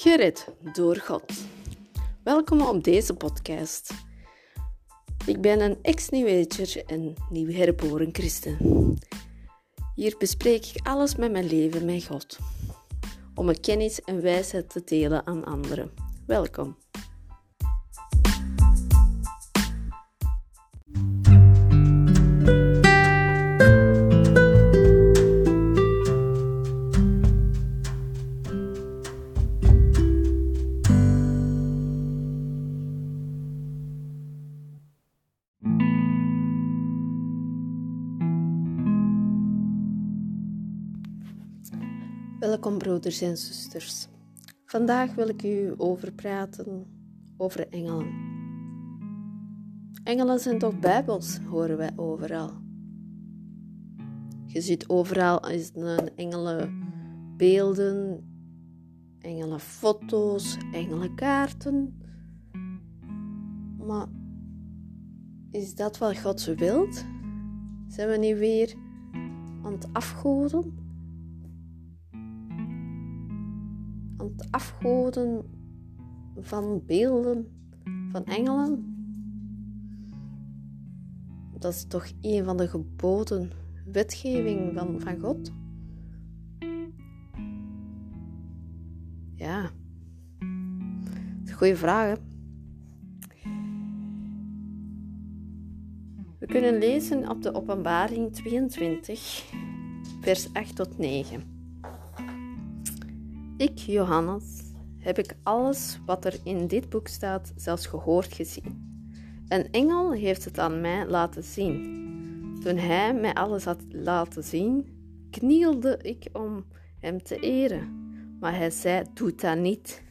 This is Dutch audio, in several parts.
Gered door God. Welkom op deze podcast. Ik ben een ex-New en nieuw herboren christen. Hier bespreek ik alles met mijn leven met God, om mijn kennis en wijsheid te delen aan anderen. Welkom. Welkom broeders en zusters. Vandaag wil ik u over praten over engelen. Engelen zijn toch bijbels, horen wij overal. Je ziet overal is een engelenbeelden, engelenfoto's, engelenkaarten. Maar is dat wat God wilt? Zijn we niet weer aan het afgoden? Afgoden van beelden van engelen. Dat is toch een van de geboden, wetgeving van, van God. Ja, goede vraag. We kunnen lezen op de Openbaring 22, vers 8 tot 9. Ik, Johannes, heb ik alles wat er in dit boek staat zelfs gehoord gezien. Een engel heeft het aan mij laten zien. Toen hij mij alles had laten zien, knielde ik om hem te eren. Maar hij zei: Doe dat niet.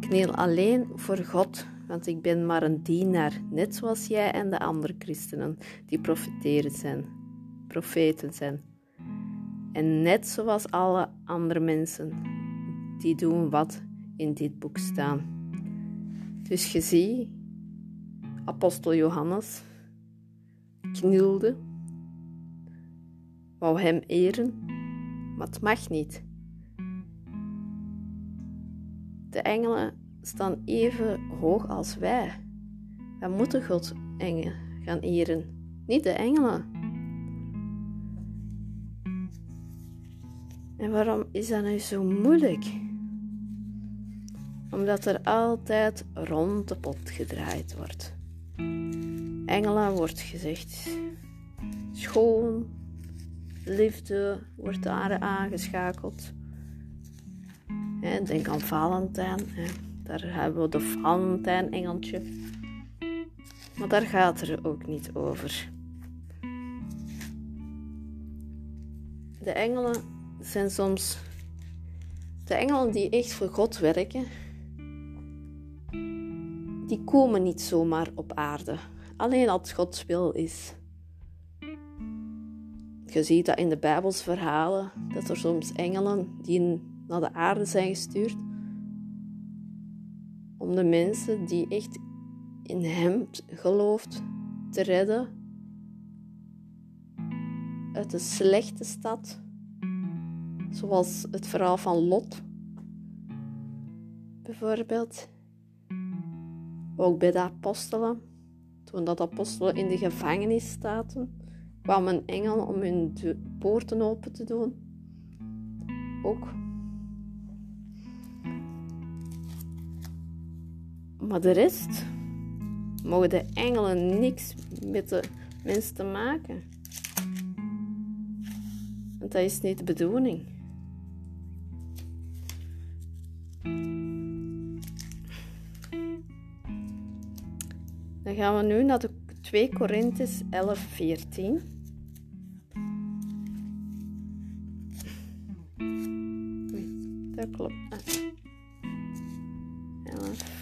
Kniel alleen voor God, want ik ben maar een dienaar, net zoals jij en de andere christenen die profeteren zijn, profeten zijn. En net zoals alle andere mensen die doen wat in dit boek staan. Dus je ziet, apostel Johannes knielde, wou hem eren, maar het mag niet. De engelen staan even hoog als wij. Wij moeten God engel gaan eren, niet de engelen. En waarom is dat nu zo moeilijk? Omdat er altijd rond de pot gedraaid wordt. Engelen wordt gezegd schoon, liefde wordt daar aangeschakeld. Denk aan Valentijn, daar hebben we de Valentijn-engeltje. Maar daar gaat het ook niet over. De engelen zijn soms de engelen die echt voor God werken, die komen niet zomaar op aarde. Alleen als Gods wil is. Je ziet dat in de Bijbelsverhalen, dat er soms engelen die naar de aarde zijn gestuurd om de mensen die echt in Hem gelooft te redden uit de slechte stad, zoals het verhaal van Lot bijvoorbeeld. Ook bij de apostelen. Toen dat apostelen in de gevangenis zaten, kwam een engel om hun poorten open te doen. Ook. Maar de rest mogen de engelen niks met de mensen te maken. Want dat is niet de bedoeling. Gaan we nu naar de 2 Korinthus 11, 14. dat klopt. 11.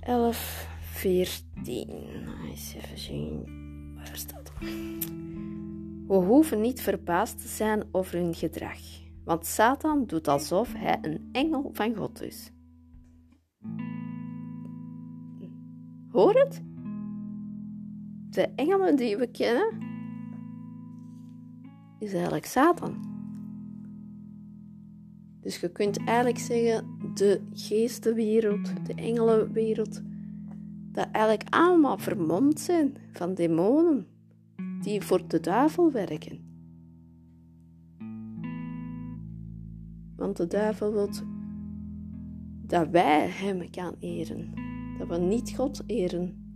Elf, veertien. Even zien. Waar staat dat? We hoeven niet verbaasd te zijn over hun gedrag want Satan doet alsof hij een engel van God is. Hoor het? De engelen die we kennen, is eigenlijk Satan. Dus je kunt eigenlijk zeggen, de geestenwereld, de engelenwereld, dat eigenlijk allemaal vermomd zijn van demonen die voor de duivel werken. Want de duivel wil dat wij hem gaan eren, dat we niet God eren.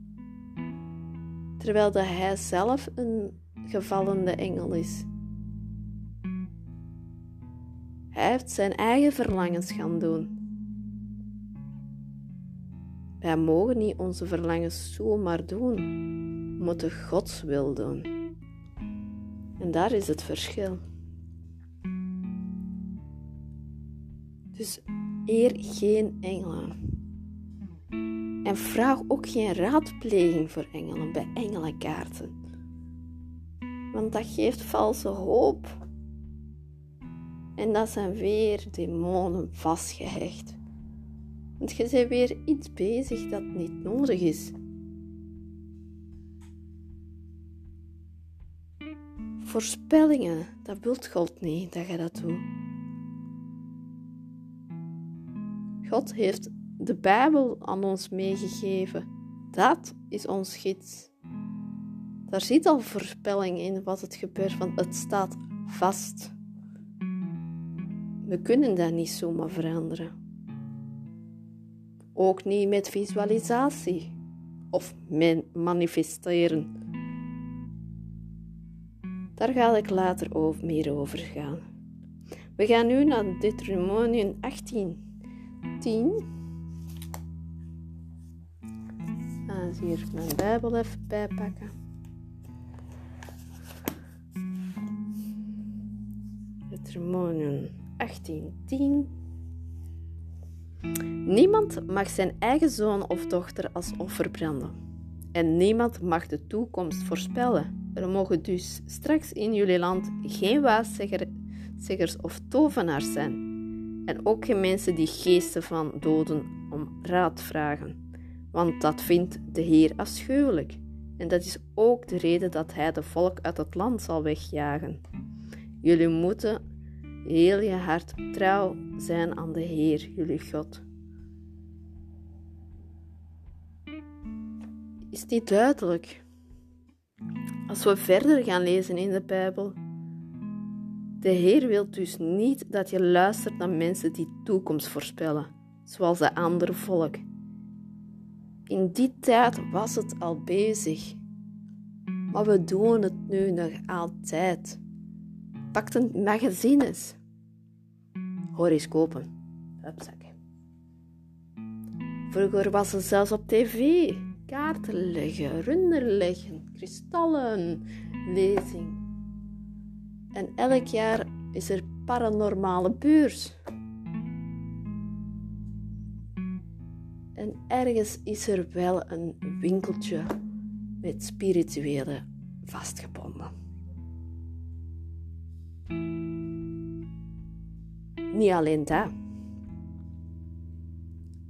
Terwijl dat hij zelf een gevallende engel is. Hij heeft zijn eigen verlangens gaan doen. Wij mogen niet onze verlangens zomaar doen. We moeten Gods wil doen. En daar is het verschil. Dus eer geen engelen. En vraag ook geen raadpleging voor engelen bij engelenkaarten. Want dat geeft valse hoop. En dat zijn weer demonen vastgehecht. Want je bent weer iets bezig dat niet nodig is. Voorspellingen, dat wilt God niet dat je dat doet. God heeft de Bijbel aan ons meegegeven. Dat is ons gids. Daar zit al voorspelling in wat het gebeurt, want het staat vast. We kunnen dat niet zomaar veranderen. Ook niet met visualisatie of manifesteren. Daar ga ik later over, meer over gaan. We gaan nu naar Deuteronomium 18. 10. Ga hier mijn Bijbel even bijpakken. Deuteronomium 18, 10. Niemand mag zijn eigen zoon of dochter als offer branden. En niemand mag de toekomst voorspellen. Er mogen dus straks in jullie land geen waaszeggers of tovenaars zijn. En ook geen mensen die geesten van doden om raad vragen. Want dat vindt de Heer afschuwelijk. En dat is ook de reden dat Hij de volk uit het land zal wegjagen. Jullie moeten heel je hart trouw zijn aan de Heer, jullie God. Is dit duidelijk? Als we verder gaan lezen in de Bijbel. De Heer wil dus niet dat je luistert naar mensen die toekomst voorspellen, zoals de andere volk. In die tijd was het al bezig. Maar we doen het nu nog altijd. Pak magazines. Horoscopen. Hupsakken. Vroeger was het zelfs op tv. Kaarten leggen, runder leggen, kristallen, lezing. En elk jaar is er paranormale beurs. En ergens is er wel een winkeltje met spirituele vastgebonden. Niet alleen dat.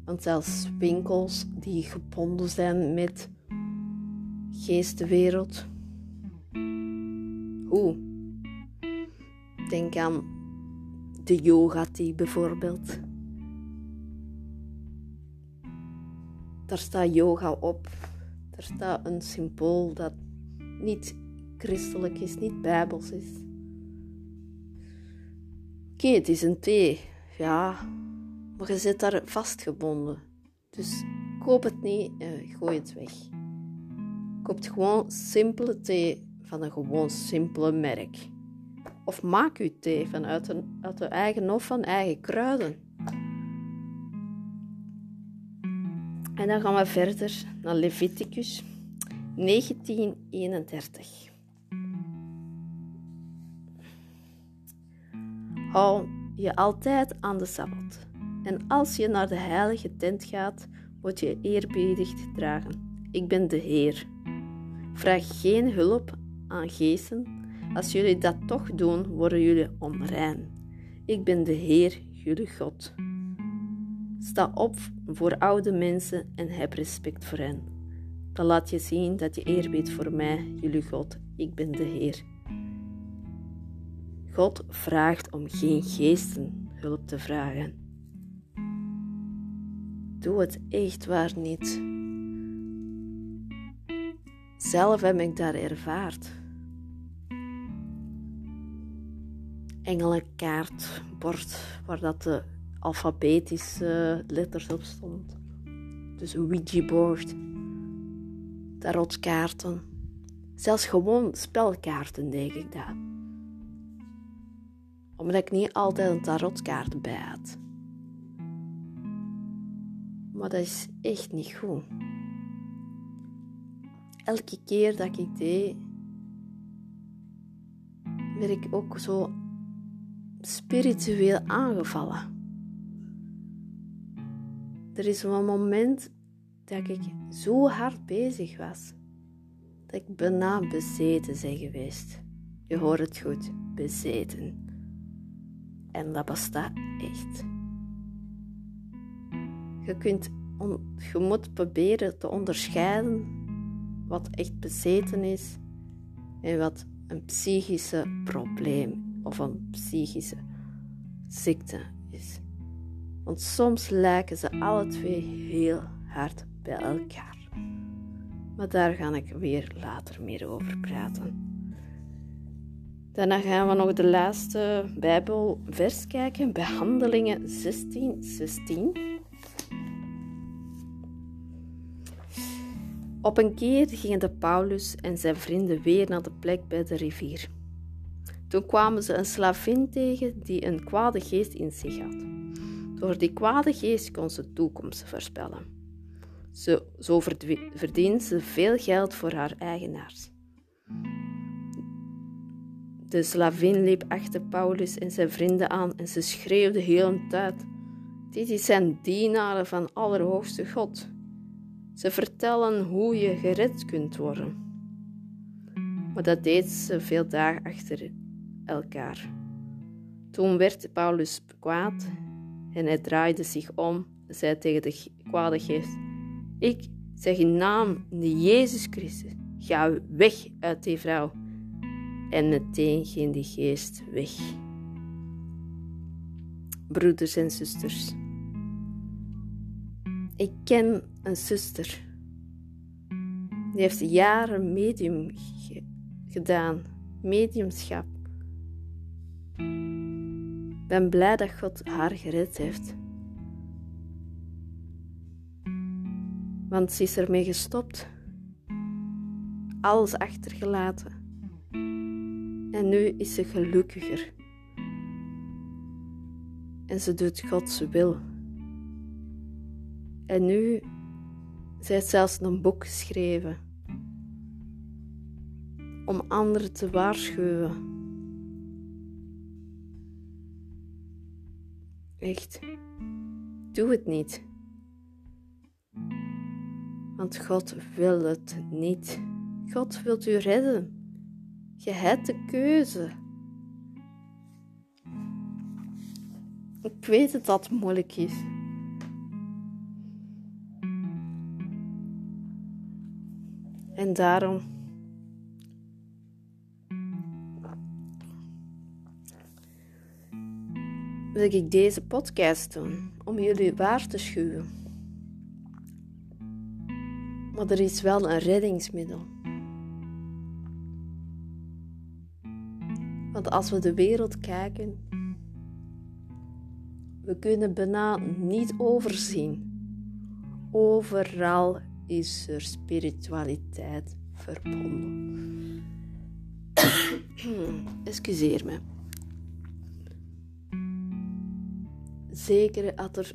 Want zelfs winkels die gebonden zijn met geestenwereld. Hoe? Denk aan de yoga tea bijvoorbeeld. Daar staat yoga op. Daar staat een symbool dat niet christelijk is, niet bijbels is. Oké, het is een thee, ja, maar je zit daar vastgebonden. Dus koop het niet en gooi het weg. Koop gewoon simpele thee van een gewoon simpele merk. Of maak uw thee vanuit een, uit de eigen of van eigen kruiden. En dan gaan we verder naar Leviticus 1931. Hou je altijd aan de Sabbat. En als je naar de heilige tent gaat, moet je eerbiedig dragen. Ik ben de Heer. Vraag geen hulp aan geesten. Als jullie dat toch doen, worden jullie onrein. Ik ben de Heer, jullie God. Sta op voor oude mensen en heb respect voor hen. Dan laat je zien dat je eerbied voor mij, jullie God. Ik ben de Heer. God vraagt om geen geesten hulp te vragen. Doe het echt waar niet. Zelf heb ik daar ervaard. Engelenkaartbord waar dat de alfabetische letters op stond. Dus een Ouija-board, tarotkaarten, zelfs gewoon spelkaarten denk ik dat. Omdat ik niet altijd een tarotkaart bij had. Maar dat is echt niet goed. Elke keer dat ik deed, werd ik ook zo spiritueel aangevallen. Er is een moment dat ik zo hard bezig was dat ik bijna bezeten ben geweest. Je hoort het goed, bezeten. En dat bestaat echt. Je, kunt je moet proberen te onderscheiden wat echt bezeten is en wat een psychische probleem of een psychische ziekte is. Want soms lijken ze alle twee heel hard bij elkaar. Maar daar ga ik weer later meer over praten. Daarna gaan we nog de laatste Bijbelvers kijken, Behandelingen 16, 16. Op een keer gingen de Paulus en zijn vrienden weer naar de plek bij de rivier. Toen kwamen ze een slavin tegen die een kwade geest in zich had. Door die kwade geest kon ze toekomst voorspellen. Zo, verdiende ze veel geld voor haar eigenaars. De slavin liep achter Paulus en zijn vrienden aan en ze schreeuwde heel een tijd: Dit zijn dienaren van Allerhoogste God. Ze vertellen hoe je gered kunt worden. Maar dat deed ze veel dagen achter elkaar. Toen werd Paulus kwaad en hij draaide zich om en zei tegen de kwade geest: Ik zeg in naam van Jezus Christus, ga weg uit die vrouw. En meteen ging die geest weg. Broeders en zusters, ik ken een zuster. Die heeft jaren medium gedaan, mediumschap ben blij dat God haar gered heeft. Want ze is ermee gestopt. Alles achtergelaten. En nu is ze gelukkiger. En ze doet Gods wil. En nu, zij heeft zelfs een boek geschreven. Om anderen te waarschuwen Echt. Doe het niet. Want God wil het niet. God wil u redden. Je hebt de keuze. Ik weet dat dat moeilijk is. En daarom wil ik deze podcast doen om jullie waar te schuwen. Maar er is wel een reddingsmiddel. Want als we de wereld kijken, we kunnen bijna niet overzien. Overal is er spiritualiteit verbonden. Excuseer me. Zeker dat er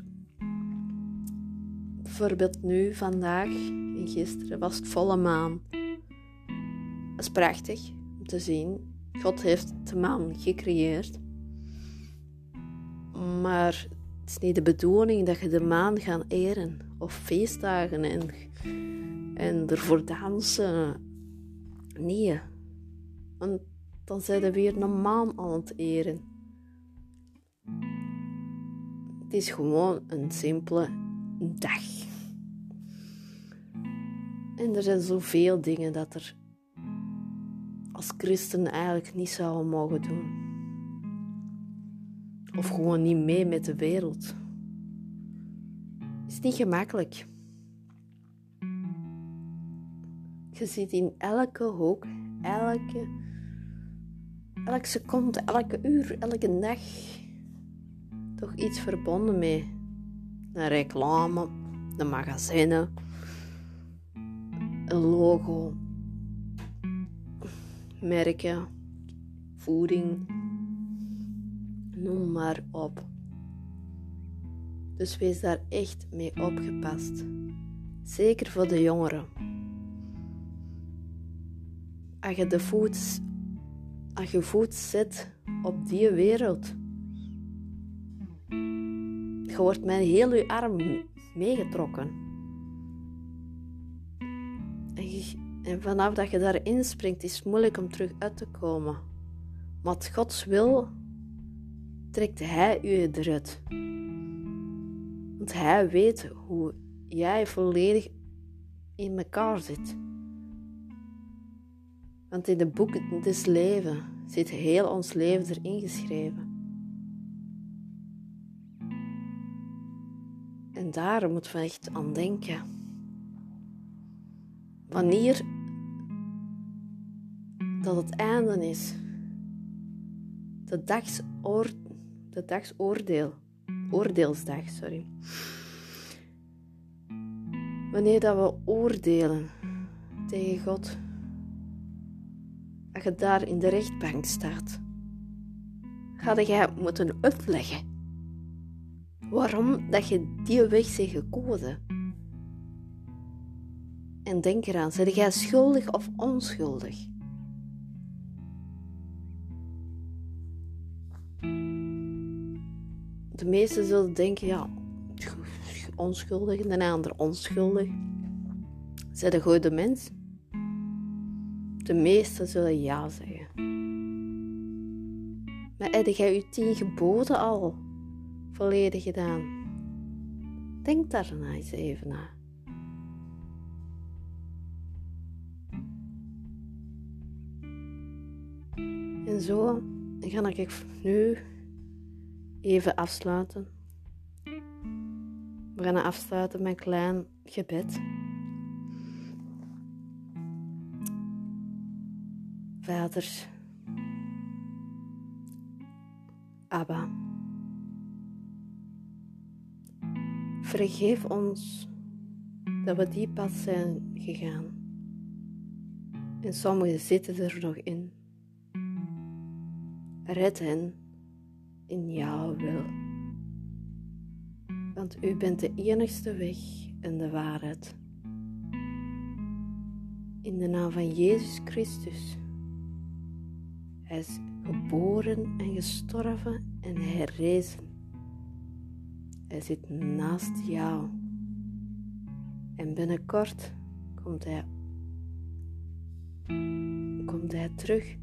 bijvoorbeeld nu, vandaag en gisteren was het volle maan. Dat is prachtig om te zien. God heeft de maan gecreëerd. Maar het is niet de bedoeling dat je de maan gaat eren of feestdagen en, en ervoor dansen. Nee. Want dan zijn we weer een maan aan het eren. Het is gewoon een simpele dag. En er zijn zoveel dingen dat er als christen eigenlijk niet zouden mogen doen. Of gewoon niet mee met de wereld. Is niet gemakkelijk. Je zit in elke hoek, elke, elke seconde, elke uur, elke dag toch iets verbonden mee. Een reclame, een magazine, een logo, merken, voeding, noem maar op. Dus wees daar echt mee opgepast. Zeker voor de jongeren. Als je de voet, als je voet zet op die wereld, je wordt met heel je arm meegetrokken. En, vanaf dat je daarin springt, is het moeilijk om terug uit te komen. Maar Gods wil trekt Hij je eruit. Want Hij weet hoe jij volledig in elkaar zit. Want in de boek des leven zit heel ons leven erin geschreven. Daar moeten we echt aan denken. Wanneer dat het einde is. De, de dagsoordeel. Oordeelsdag, sorry. Wanneer dat we oordelen tegen God. Als je daar in de rechtbank staat. Ga jij moeten uitleggen. Waarom dat je die weg bent gekozen. En denk eraan, ben jij schuldig of onschuldig? De meesten zullen denken, ja, onschuldig en de ander onschuldig. Zijn de goede mens? De meesten zullen ja zeggen. Maar heb jij je tien geboden al volledig gedaan? Denk daar eens even na. En zo ga ik nu even afsluiten. We gaan afsluiten met een klein gebed. Vader, Abba, vergeef ons dat we die pad zijn gegaan. En sommigen zitten er nog in. Red hen in jouw wil. Want u bent de enigste weg en de waarheid. In de naam van Jezus Christus. Hij is geboren en gestorven en herrezen. Hij zit naast jou. En binnenkort komt hij, komt hij terug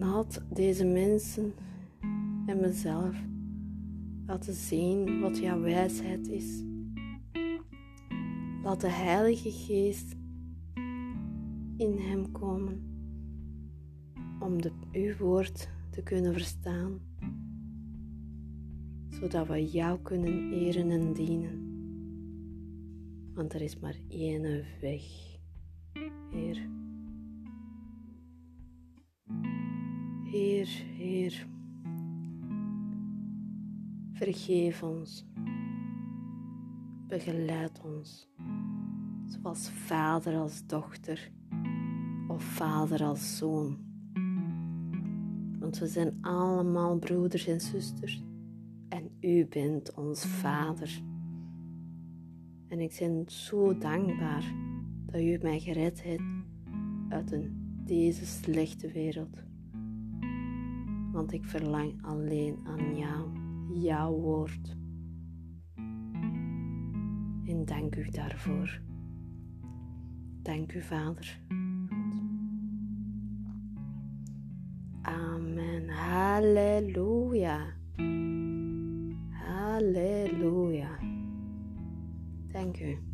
laat deze mensen en mezelf laten zien wat jouw wijsheid is. Laat de Heilige Geest in hem komen om de, uw woord kunnen verstaan, zodat we jou kunnen eren en dienen. Want er is maar één weg, Heer. Heer, Heer, vergeef ons, begeleid ons, zoals vader als dochter of vader als zoon. Want we zijn allemaal broeders en zusters en u bent ons vader. En ik ben zo dankbaar dat u mij gered hebt uit een, deze slechte wereld want ik verlang alleen aan jou, jouw woord. En dank u daarvoor. Dank u, Vader. Halleluja. Halleluja. Dank u.